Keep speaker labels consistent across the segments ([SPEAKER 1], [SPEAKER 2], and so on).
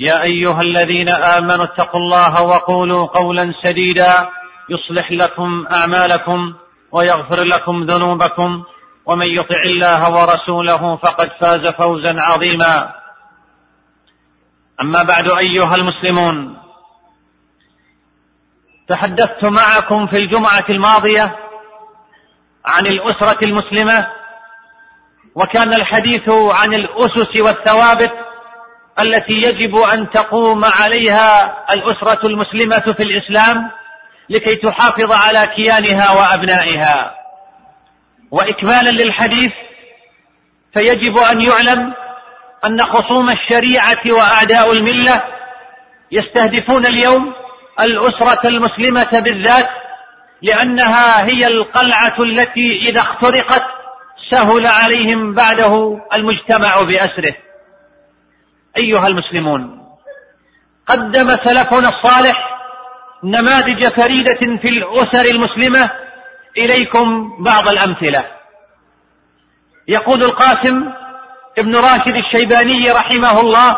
[SPEAKER 1] يا أيها الذين آمنوا اتقوا الله وقولوا قولا سديدا يصلح لكم أعمالكم ويغفر لكم ذنوبكم ومن يطع الله ورسوله فقد فاز فوزا عظيما. أما بعد أيها المسلمون تحدثت معكم في الجمعة الماضية عن الأسرة المسلمة وكان الحديث عن الأسس والثوابت التي يجب أن تقوم عليها الأسرة المسلمة في الإسلام لكي تحافظ على كيانها وأبنائها. واكمالا للحديث فيجب أن يعلم أن خصوم الشريعة وأعداء الملة يستهدفون اليوم الأسرة المسلمة بالذات لأنها هي القلعة التي إذا اخترقت سهل عليهم بعده المجتمع بأسره. أيها المسلمون قدم سلفنا الصالح نماذج فريدة في الأسر المسلمة إليكم بعض الأمثلة. يقول القاسم ابن راشد الشيباني رحمه الله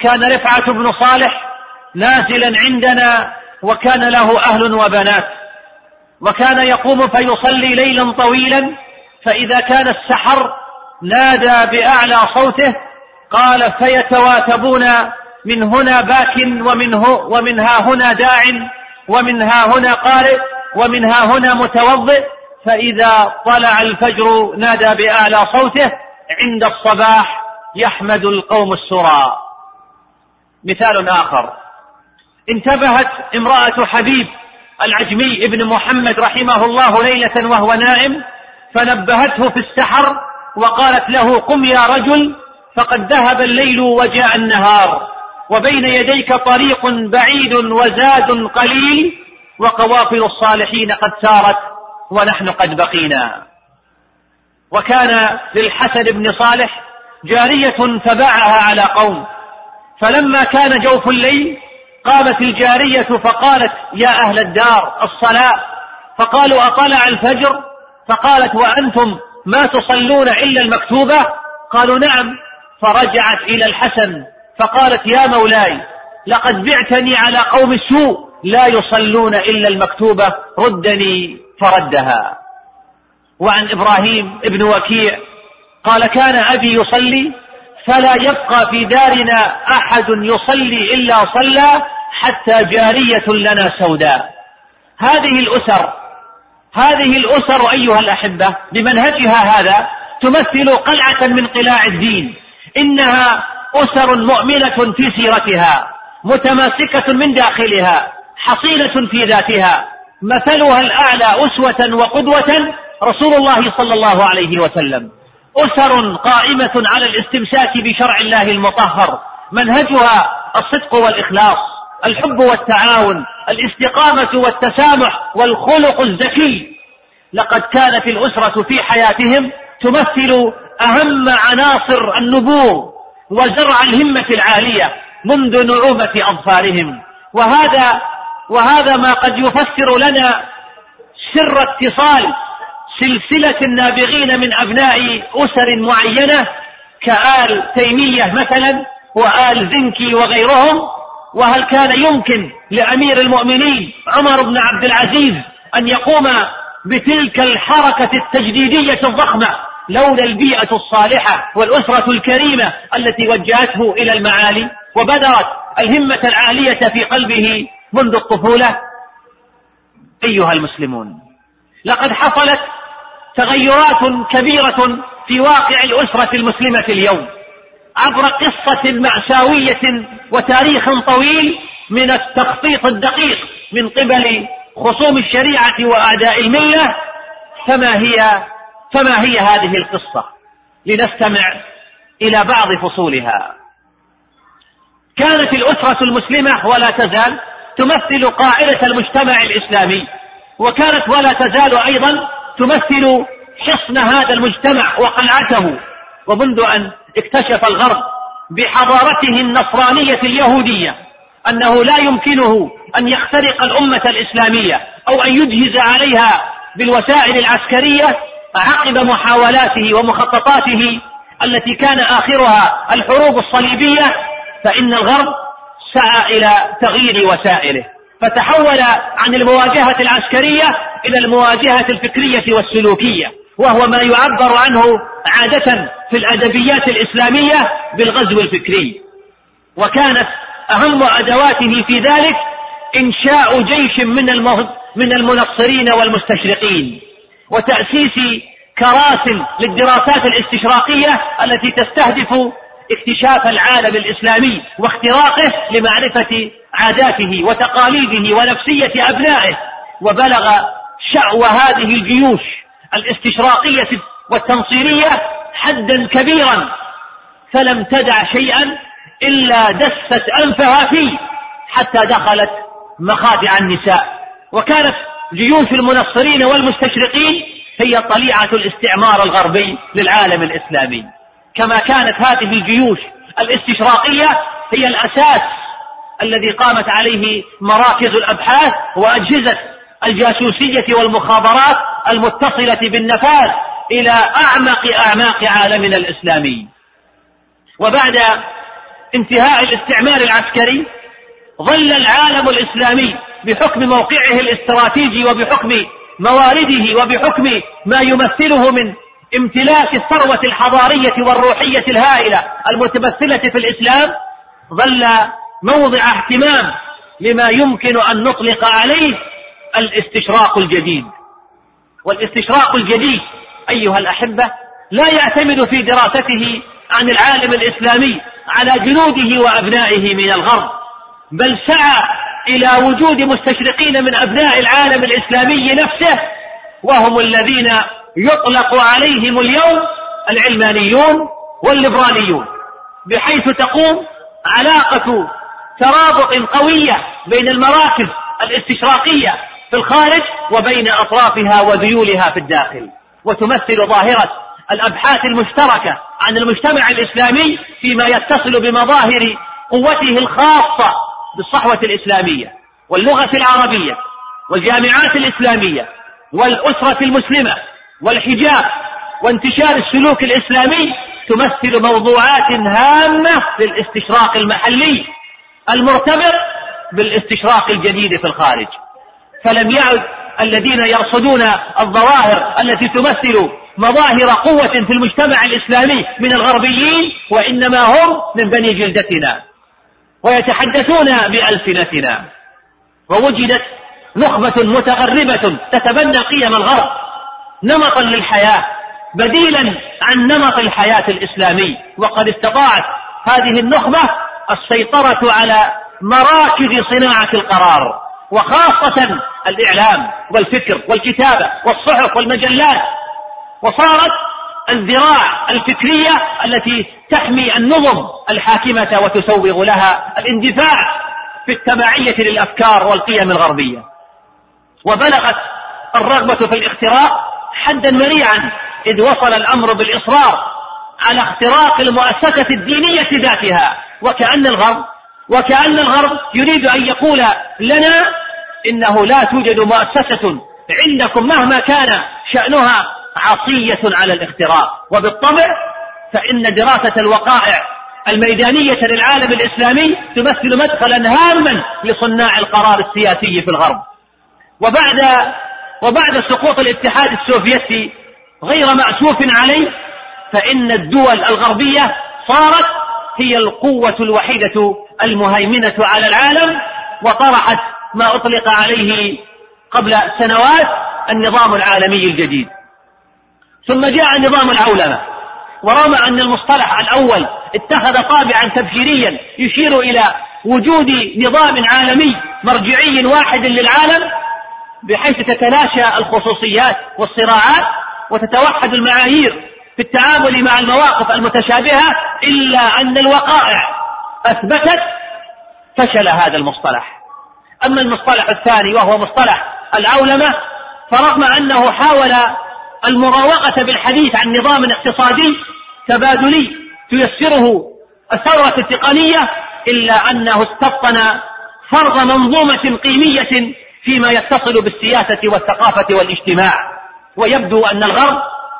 [SPEAKER 1] كان رفعة بن صالح نازلا عندنا وكان له أهل وبنات وكان يقوم فيصلي ليلا طويلا فإذا كان السحر نادى بأعلى صوته قال فيتواتبون من هنا باك ومنه ومنها هنا داع ومنها هنا قارئ ومنها هنا متوضئ فإذا طلع الفجر نادى بأعلى صوته عند الصباح يحمد القوم السرى. مثال آخر. انتبهت امرأة حبيب العجمي ابن محمد رحمه الله ليلة وهو نائم فنبهته في السحر وقالت له قم يا رجل فقد ذهب الليل وجاء النهار وبين يديك طريق بعيد وزاد قليل وقوافل الصالحين قد سارت ونحن قد بقينا. وكان للحسن بن صالح جارية فباعها على قوم فلما كان جوف الليل قامت الجارية فقالت يا أهل الدار الصلاة. فقالوا أطلع الفجر؟ فقالت وأنتم ما تصلون إلا المكتوبة؟ قالوا نعم. فرجعت إلى الحسن فقالت يا مولاي لقد بعتني على قوم السوء لا يصلون إلا المكتوبة ردني فردها. وعن إبراهيم ابن وكيع قال كان أبي يصلي فلا يبقى في دارنا أحد يصلي إلا صلى حتى جارية لنا سوداء. هذه الأسر هذه الأسر أيها الأحبة بمنهجها هذا تمثل قلعة من قلاع الدين. إنها أسر مؤمنة في سيرتها متماسكة من داخلها حصينة في ذاتها مثلها الأعلى أسوة وقدوة رسول الله صلى الله عليه وسلم. أسر قائمة على الاستمساك بشرع الله المطهر منهجها الصدق والإخلاص الحب والتعاون الاستقامة والتسامح والخلق الزكي لقد كانت الأسرة في حياتهم تمثل أهم عناصر النبوغ وزرع الهمة العالية منذ نعومة أظفارهم. وهذا وهذا ما قد يفسر لنا سر اتصال سلسلة النابغين من أبناء أسر معينة كآل تيمية مثلا وآل زنكي وغيرهم. وهل كان يمكن لأمير المؤمنين عمر بن عبد العزيز أن يقوم بتلك الحركة التجديدية الضخمة لولا البيئة الصالحة والأسرة الكريمة التي وجهته إلى المعالي وبدرت الهمة العالية في قلبه منذ الطفولة. أيها المسلمون لقد حصلت تغيرات كبيرة في واقع الأسرة المسلمة اليوم عبر قصة مأساوية وتاريخ طويل من التخطيط الدقيق من قبل خصوم الشريعة وأعداء الملة فما هي فما هي هذه القصة لنستمع إلى بعض فصولها؟ كانت الأسرة المسلمة ولا تزال تمثل قاعدة المجتمع الإسلامي وكانت ولا تزال أيضا تمثل حصن هذا المجتمع وقلعته ومنذ أن اكتشف الغرب بحضارته النصرانية اليهودية أنه لا يمكنه أن يخترق الأمة الإسلامية أو أن يجهز عليها بالوسائل العسكرية عقب محاولاته ومخططاته التي كان آخرها الحروب الصليبية فإن الغرب سعى إلى تغيير وسائله فتحول عن المواجهة العسكرية إلى المواجهة الفكرية والسلوكية وهو ما يعبر عنه عادة في الأدبيات الإسلامية بالغزو الفكري. وكانت أهم أدواته في ذلك إنشاء جيش من من المنصرين والمستشرقين. وتأسيس كراس للدراسات الاستشراقية التي تستهدف اكتشاف العالم الإسلامي واختراقه لمعرفة عاداته وتقاليده ونفسية أبنائه. وبلغ شأو هذه الجيوش الاستشراقية والتنصيرية حدا كبيرا فلم تدع شيئا إلا دست أنفها فيه حتى دخلت مخادع النساء. وكانت جيوش المنصرين والمستشرقين هي طليعة الاستعمار الغربي للعالم الإسلامي. كما كانت هذه الجيوش الاستشراقية هي الأساس الذي قامت عليه مراكز الأبحاث وأجهزة الجاسوسية والمخابرات المتصلة بالنفاذ إلى أعمق أعماق عالمنا الإسلامي. وبعد انتهاء الاستعمار العسكري ظل العالم الإسلامي بحكم موقعه الاستراتيجي وبحكم موارده وبحكم ما يمثله من امتلاك الثروة الحضارية والروحية الهائلة المتمثلة في الإسلام ظل موضع اهتمام لما يمكن أن نطلق عليه الاستشراق الجديد. والاستشراق الجديد أيها الأحبة لا يعتمد في دراسته عن العالم الإسلامي على جنوده وأبنائه من الغرب بل سعى إلى وجود مستشرقين من أبناء العالم الإسلامي نفسه وهم الذين يطلق عليهم اليوم العلمانيون والليبراليون بحيث تقوم علاقة ترابط قوية بين المراكز الاستشراقية في الخارج وبين أطرافها وذيولها في الداخل وتمثل ظاهرة الأبحاث المشتركة عن المجتمع الإسلامي فيما يتصل بمظاهر قوته الخاصة بالصحوة الإسلامية واللغة العربية والجامعات الإسلامية والأسرة المسلمة والحجاب وانتشار السلوك الإسلامي تمثل موضوعات هامة للاستشراق المحلي المرتبط بالاستشراق الجديد في الخارج. فلم يعد الذين يرصدون الظواهر التي تمثل مظاهر قوة في المجتمع الإسلامي من الغربيين وإنما هم من بني جلدتنا. ويتحدثون بألسنتنا. ووجدت نخبة متغربة تتبنى قيم الغرب نمطا للحياة بديلا عن نمط الحياة الإسلامي. وقد استطاعت هذه النخبة السيطرة على مراكز صناعة القرار وخاصة الإعلام والفكر والكتابة والصحف والمجلات. وصارت الذراع الفكرية التي تحمي النظم الحاكمة وتسوغ لها الاندفاع في التبعية للأفكار والقيم الغربية. وبلغت الرغبة في الاختراق حدا مريعا إذ وصل الأمر بالإصرار على اختراق المؤسسة الدينية ذاتها. وكأن الغرب وكأن الغرب يريد أن يقول لنا إنه لا توجد مؤسسة عندكم مهما كان شأنها عصية على الاختراق وبالطبع فإن دراسة الوقائع الميدانية للعالم الإسلامي تمثل مدخلا هاما لصناع القرار السياسي في الغرب. وبعد وبعد سقوط الاتحاد السوفيتي غير مأسوف عليه فإن الدول الغربية صارت هي القوة الوحيدة المهيمنة على العالم وطرحت ما أطلق عليه قبل سنوات النظام العالمي الجديد. ثم جاء نظام العولمة. ورغم أن المصطلح الأول اتخذ طابعا تبشيريا يشير إلى وجود نظام عالمي مرجعي واحد للعالم بحيث تتلاشى الخصوصيات والصراعات وتتوحد المعايير في التعامل مع المواقف المتشابهة إلا أن الوقائع أثبتت فشل هذا المصطلح. أما المصطلح الثاني وهو مصطلح العولمة فرغم أنه حاول المراوغة بالحديث عن نظام اقتصادي تبادلي تيسره الثورة التقنية إلا أنه استبطن فرض منظومة قيمية فيما يتصل بالسياسة والثقافة والاجتماع. ويبدو أن الغرب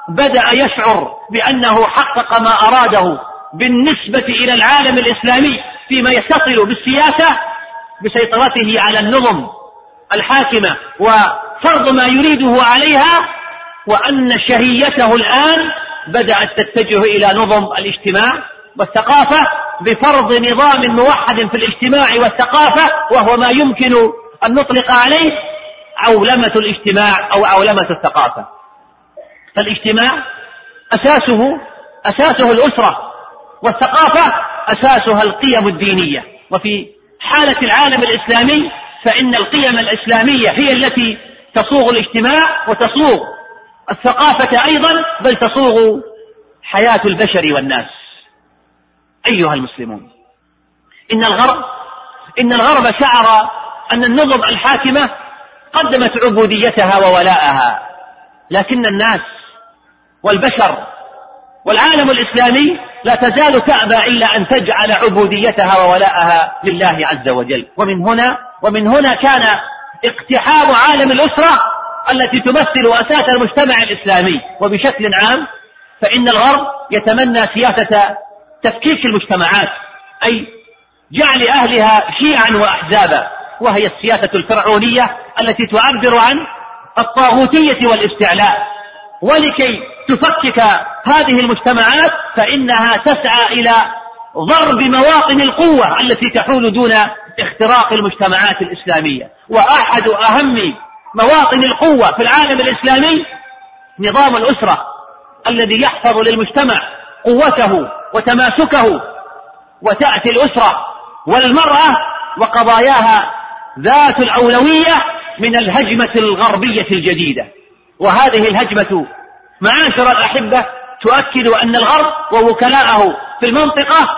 [SPEAKER 1] بدأ يشعر بأنه حقق ما أراده بالنسبة إلى العالم الإسلامي فيما يتصل بالسياسة بسيطرته على النظم الحاكمة وفرض ما يريده عليها وأن شهيته الآن بدأت تتجه إلى نظم الاجتماع والثقافة بفرض نظام موحد في الاجتماع والثقافة وهو ما يمكن أن نطلق عليه عولمة الاجتماع أو عولمة الثقافة. فالاجتماع أساسه أساسه الأسرة والثقافة أساسها القيم الدينية. وفي حالة العالم الإسلامي فإن القيم الإسلامية هي التي تصوغ الاجتماع وتصوغ الثقافة أيضا بل تصوغ حياة البشر والناس. أيها المسلمون إن الغرب إن الغرب شعر أن النظم الحاكمة قدمت عبوديتها وولاءها لكن الناس والبشر والعالم الإسلامي لا تزال تأبى إلا أن تجعل عبوديتها وولاءها لله عز وجل. ومن هنا ومن هنا كان اقتحام عالم الأسرة التي تمثل أساس المجتمع الإسلامي. وبشكل عام فإن الغرب يتمنى سياسة تفكيك المجتمعات أي جعل أهلها شيعا وأحزابا وهي السياسة الفرعونية التي تعبر عن الطاغوتية والاستعلاء. ولكي تفكك هذه المجتمعات فإنها تسعى إلى ضرب مواطن القوة التي تحول دون اختراق المجتمعات الإسلامية. وأحد أهم مواطن القوة في العالم الإسلامي نظام الأسرة الذي يحفظ للمجتمع قوته وتماسكه وتأتي الأسرة والمرأة وقضاياها ذات الأولوية من الهجمة الغربية الجديدة. وهذه الهجمة معاشر الأحبة تؤكد أن الغرب ووكلاءه في المنطقة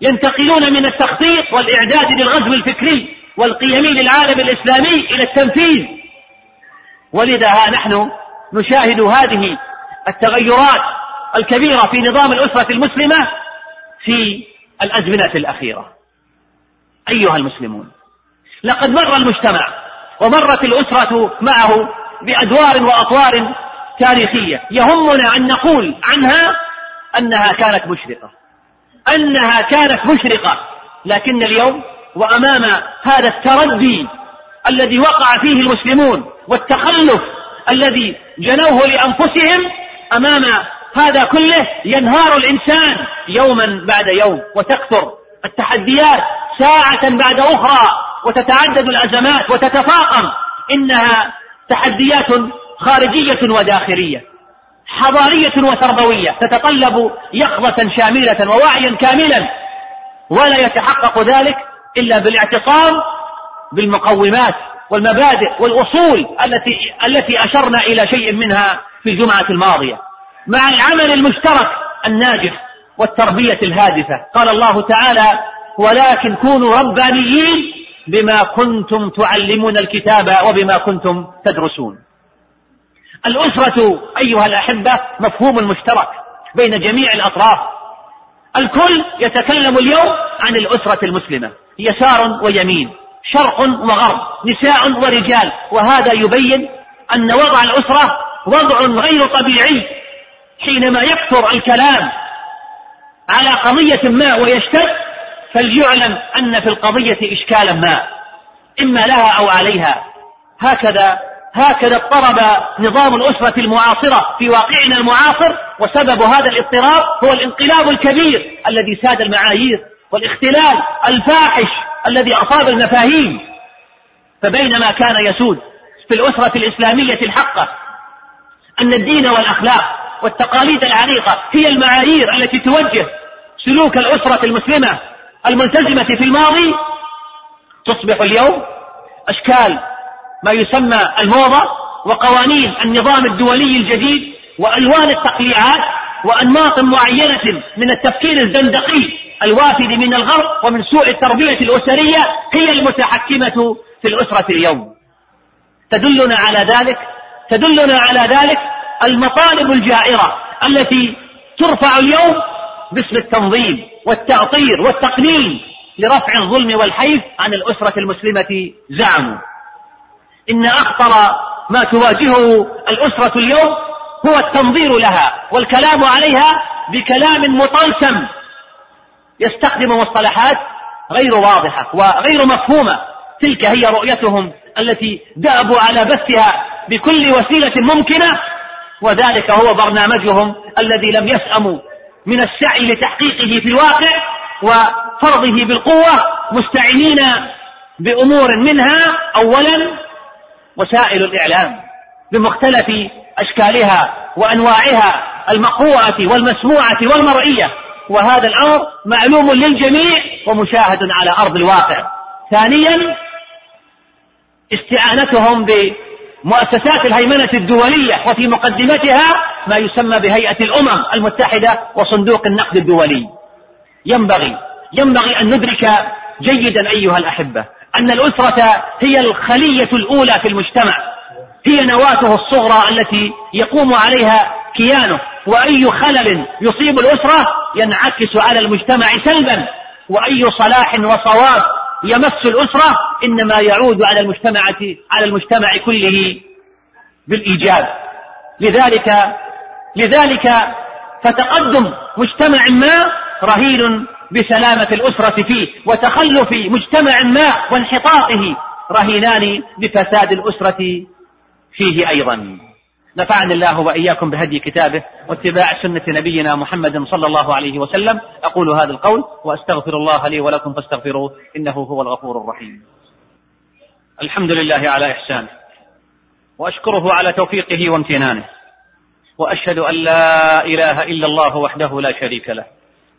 [SPEAKER 1] ينتقلون من التخطيط والإعداد للغزو الفكري والقيمي للعالم الإسلامي إلى التنفيذ. ولذا ها نحن نشاهد هذه التغيرات الكبيرة في نظام الأسرة المسلمة في الأزمنة الأخيرة. أيها المسلمون لقد مر المجتمع ومرت الأسرة معه بأدوار وأطوار تاريخية يهمنا أن نقول عنها أنها كانت مشرقة. أنها كانت مشرقة لكن اليوم وأمام هذا التردي الذي وقع فيه المسلمون والتخلف الذي جنوه لأنفسهم أمام هذا كله ينهار الإنسان يوما بعد يوم وتكثر التحديات ساعة بعد أخرى وتتعدد الأزمات وتتفاقم. إنها تحديات خارجية وداخلية حضارية وتربوية تتطلب يقظة شاملة ووعيا كاملا ولا يتحقق ذلك إلا بالاعتصام بالمقومات والمبادئ والأصول التي التي أشرنا إلى شيء منها في الجمعة الماضية. مع العمل المشترك الناجح والتربية الهادفة. قال الله تعالى ولكن كونوا ربانيين بما كنتم تعلمون الكتاب وبما كنتم تدرسون. الأسرة أيها الأحبة مفهوم مشترك بين جميع الأطراف. الكل يتكلم اليوم عن الأسرة المسلمة. يسار ويمين شرق وغرب نساء ورجال. وهذا يبين أن وضع الأسرة وضع غير طبيعي حينما يكثر الكلام على قضية ما ويشتد فليعلم أن في القضية إشكالا ما إما لها أو عليها. هكذا هكذا اضطرب نظام الأسرة المعاصرة في واقعنا المعاصر وسبب هذا الاضطراب هو الانقلاب الكبير الذي ساد المعايير والاختلال الفاحش الذي أصاب المفاهيم. فبينما كان يسود في الأسرة الإسلامية الحقة أن الدين والأخلاق والتقاليد العريقة هي المعايير التي توجه سلوك الأسرة المسلمة الملتزمة في الماضي. تصبح اليوم أشكال ما يسمى الموضة وقوانين النظام الدولي الجديد وألوان التقليعات وأنماط معينة من التفكير الزندقي الوافد من الغرب ومن سوء التربية الأسرية هي المتحكمة في الأسرة اليوم. تدلنا على ذلك تدلنا على ذلك المطالب الجائرة التي ترفع اليوم باسم التنظيم والتأطير والتقنين لرفع الظلم والحيف عن الأسرة المسلمة زعموا. إن أخطر ما تواجهه الأسرة اليوم هو التنظير لها والكلام عليها بكلام مطلسم يستخدم مصطلحات غير واضحة وغير مفهومة. تلك هي رؤيتهم التي دأبوا على بثها بكل وسيلة ممكنة وذلك هو برنامجهم الذي لم يسأموا من السعي لتحقيقه في الواقع وفرضه بالقوة مستعينين بأمور منها. أولا وسائل الإعلام بمختلف أشكالها وأنواعها المقروءة والمسموعة والمرئية. وهذا الأمر معلوم للجميع ومشاهد على أرض الواقع. ثانيا استعانتهم بمؤسسات الهيمنة الدولية وفي مقدمتها ما يسمى بهيئة الأمم المتحدة وصندوق النقد الدولي. ينبغي ينبغي أن ندرك جيدا أيها الأحبة. أن الأسرة هي الخلية الأولى في المجتمع. هي نواته الصغرى التي يقوم عليها كيانه. وأي خلل يصيب الأسرة ينعكس على المجتمع سلبا. وأي صلاح وصواب يمس الأسرة إنما يعود على المجتمع على المجتمع كله بالإيجاب. لذلك لذلك فتقدم مجتمع ما رهين بسلامة الأسرة فيه وتخلف مجتمع ما وانحطاطه رهينان بفساد الأسرة فيه أيضا. نفعني الله وإياكم بهدي كتابه واتباع سنة نبينا محمد صلى الله عليه وسلم. أقول هذا القول وأستغفر الله لي ولكم فاستغفروه إنه هو الغفور الرحيم. الحمد لله على إحسانه وأشكره على توفيقه وامتنانه وأشهد أن لا إله إلا الله وحده لا شريك له.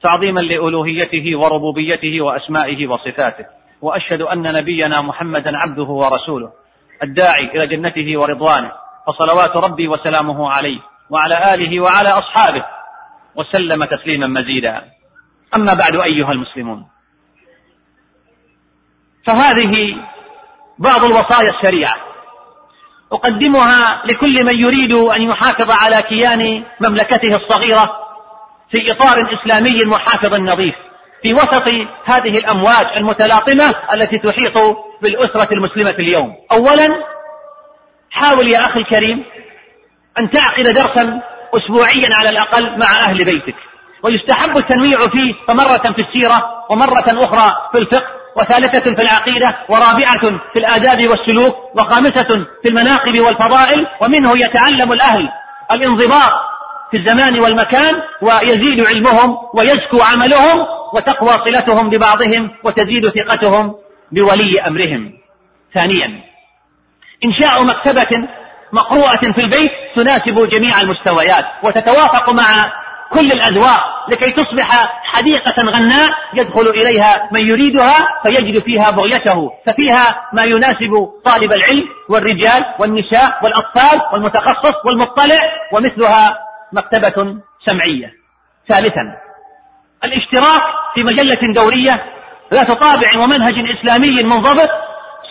[SPEAKER 1] تعظيما لألوهيته وربوبيته وأسمائه وصفاته وأشهد أن نبينا محمدا عبده ورسوله الداعي إلى جنته ورضوانه فصلوات ربي وسلامه عليه وعلى آله وعلى أصحابه وسلم تسليما مزيدا. أما بعد أيها المسلمون. فهذه بعض الوصايا الشريعة أقدمها لكل من يريد أن يحافظ على كيان مملكته الصغيرة في إطار إسلامي محافظ نظيف في وسط هذه الأمواج المتلاطمة التي تحيط بالأسرة المسلمة اليوم. أولا حاول يا أخي الكريم أن تعقد درسا أسبوعيا على الأقل مع أهل بيتك. ويستحب التنويع فيه فمرة في السيرة ومرة أخرى في الفقه وثالثة في العقيدة ورابعة في الآداب والسلوك وخامسة في المناقب والفضائل ومنه يتعلم الأهل الانضباط في الزمان والمكان ويزيد علمهم ويزكو عملهم وتقوى صلتهم ببعضهم وتزيد ثقتهم بولي أمرهم. ثانيا إنشاء مكتبة مقروءة في البيت تناسب جميع المستويات وتتوافق مع كل الأذواق لكي تصبح حديقة غناء يدخل إليها من يريدها فيجد فيها بغيته ففيها ما يناسب طالب العلم والرجال والنساء والأطفال والمتخصص والمطلع ومثلها مكتبة سمعية. ثالثا الاشتراك في مجلة دورية ذات طابع ومنهج إسلامي منضبط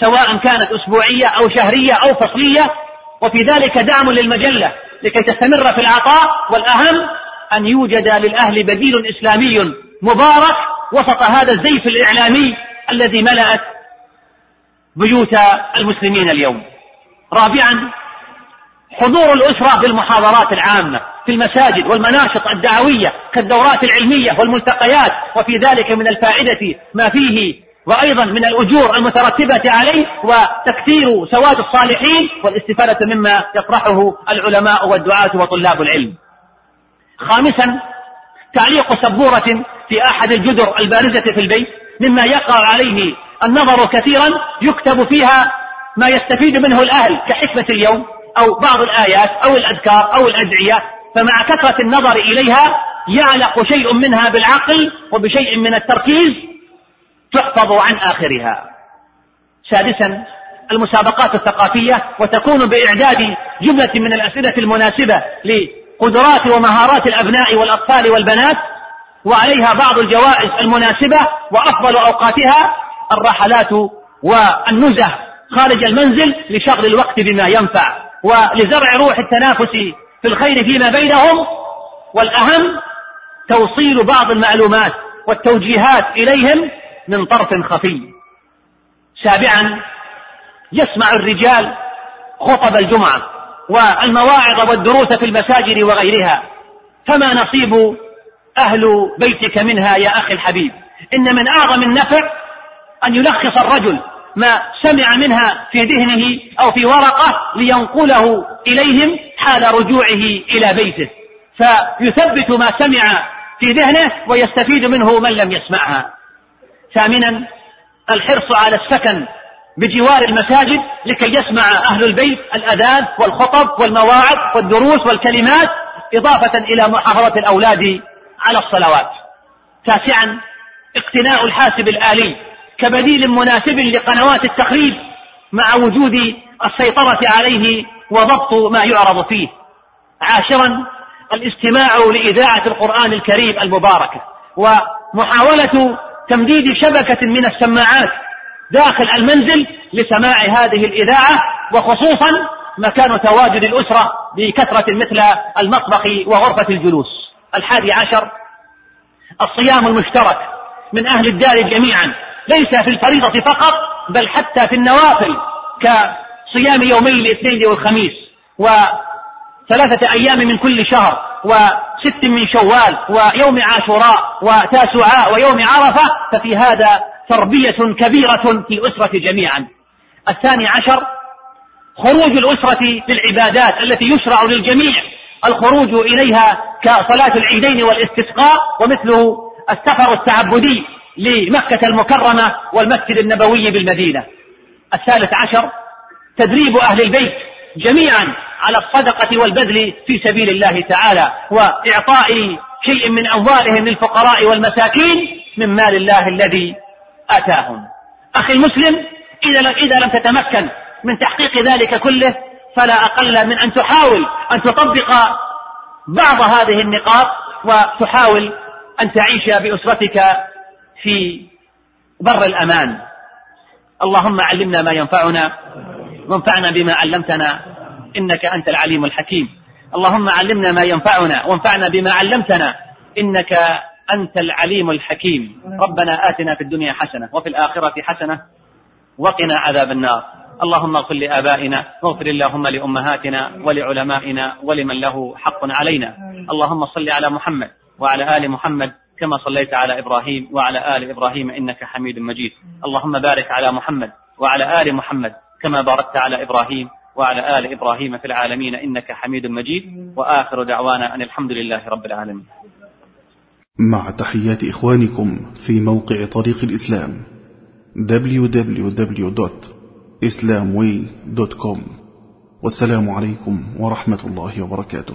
[SPEAKER 1] سواء كانت أسبوعية أو شهرية أو فصلية. وفي ذلك دعم للمجلة لكي تستمر في العطاء والأهم أن يوجد للأهل بديل إسلامي مبارك وسط هذا الزيف الإعلامي الذي ملأت بيوت المسلمين اليوم. رابعا حضور الأسرة بالمحاضرات العامة في المساجد والمناشط الدعوية كالدورات العلمية والملتقيات وفي ذلك من الفائدة ما فيه وأيضا من الأجور المترتبة عليه وتكثير سواد الصالحين والاستفادة مما يطرحه العلماء والدعاة وطلاب العلم. خامسا تعليق سبورة في أحد الجدر البارزة في البيت مما يقع عليه النظر كثيرا يكتب فيها ما يستفيد منه الأهل كحكمة اليوم. أو بعض الآيات أو الأذكار أو الأدعية فمع كثرة النظر إليها يعلق شيء منها بالعقل وبشيء من التركيز تحفظ عن آخرها. سادسا المسابقات الثقافية وتكون بإعداد جملة من الأسئلة المناسبة لقدرات ومهارات الأبناء والأطفال والبنات وعليها بعض الجوائز المناسبة وأفضل أوقاتها الرحلات والنزه خارج المنزل لشغل الوقت بما ينفع. ولزرع روح التنافس في الخير فيما بينهم والأهم توصيل بعض المعلومات والتوجيهات إليهم من طرف خفي. سابعا يسمع الرجال خطب الجمعة والمواعظ والدروس في المساجد وغيرها. فما نصيب أهل بيتك منها يا أخي الحبيب؟ إن من أعظم النفع أن يلخص الرجل ما سمع منها في ذهنه أو في ورقة لينقله إليهم حال رجوعه إلى بيته. فيثبت ما سمع في ذهنه ويستفيد منه من لم يسمعها. ثامنا الحرص على السكن بجوار المساجد لكي يسمع أهل البيت الأذان والخطب والمواعظ والدروس والكلمات إضافة إلى محافظة الأولاد على الصلوات. تاسعا اقتناء الحاسب الآلي كبديل مناسب لقنوات التقريب مع وجود السيطرة عليه وضبط ما يعرض فيه. عاشرا الاستماع لإذاعة القرآن الكريم المباركة ومحاولة تمديد شبكة من السماعات داخل المنزل لسماع هذه الإذاعة وخصوصا مكان تواجد الأسرة بكثرة مثل المطبخ وغرفة الجلوس. الحادي عشر الصيام المشترك من أهل الدار جميعا. ليس في الفريضة فقط بل حتى في النوافل كصيام يومي الاثنين والخميس وثلاثة أيام من كل شهر وست من شوال ويوم عاشوراء وتاسعاء ويوم عرفة ففي هذا تربية كبيرة في الأسرة جميعا. الثاني عشر خروج الأسرة للعبادات التي يشرع للجميع الخروج إليها كصلاة العيدين والاستسقاء ومثله السفر التعبدي لمكة المكرمة والمسجد النبوي بالمدينة. الثالث عشر تدريب أهل البيت جميعا على الصدقة والبذل في سبيل الله تعالى وإعطاء شيء من أموالهم للفقراء والمساكين من مال الله الذي آتاهم. أخي المسلم إذا إذا لم تتمكن من تحقيق ذلك كله فلا أقل من أن تحاول أن تطبق بعض هذه النقاط وتحاول أن تعيش بأسرتك في بر الأمان. اللهم علمنا ما ينفعنا وانفعنا بما علمتنا إنك أنت العليم الحكيم. اللهم علمنا ما ينفعنا وانفعنا بما علمتنا إنك أنت العليم الحكيم. ربنا آتنا في الدنيا حسنة وفي الآخرة حسنة وقنا عذاب النار. اللهم اغفر لآبائنا واغفر اللهم لأمهاتنا ولعلمائنا ولمن له حق علينا. اللهم صل على محمد وعلى آل محمد كما صليت على إبراهيم وعلى آل إبراهيم إنك حميد مجيد. اللهم بارك على محمد وعلى آل محمد كما باركت على إبراهيم وعلى آل إبراهيم في العالمين إنك حميد مجيد. وآخر دعوانا أن الحمد لله رب العالمين.
[SPEAKER 2] مع تحيات إخوانكم في موقع طريق الإسلام www.islamway.com والسلام عليكم ورحمة الله وبركاته.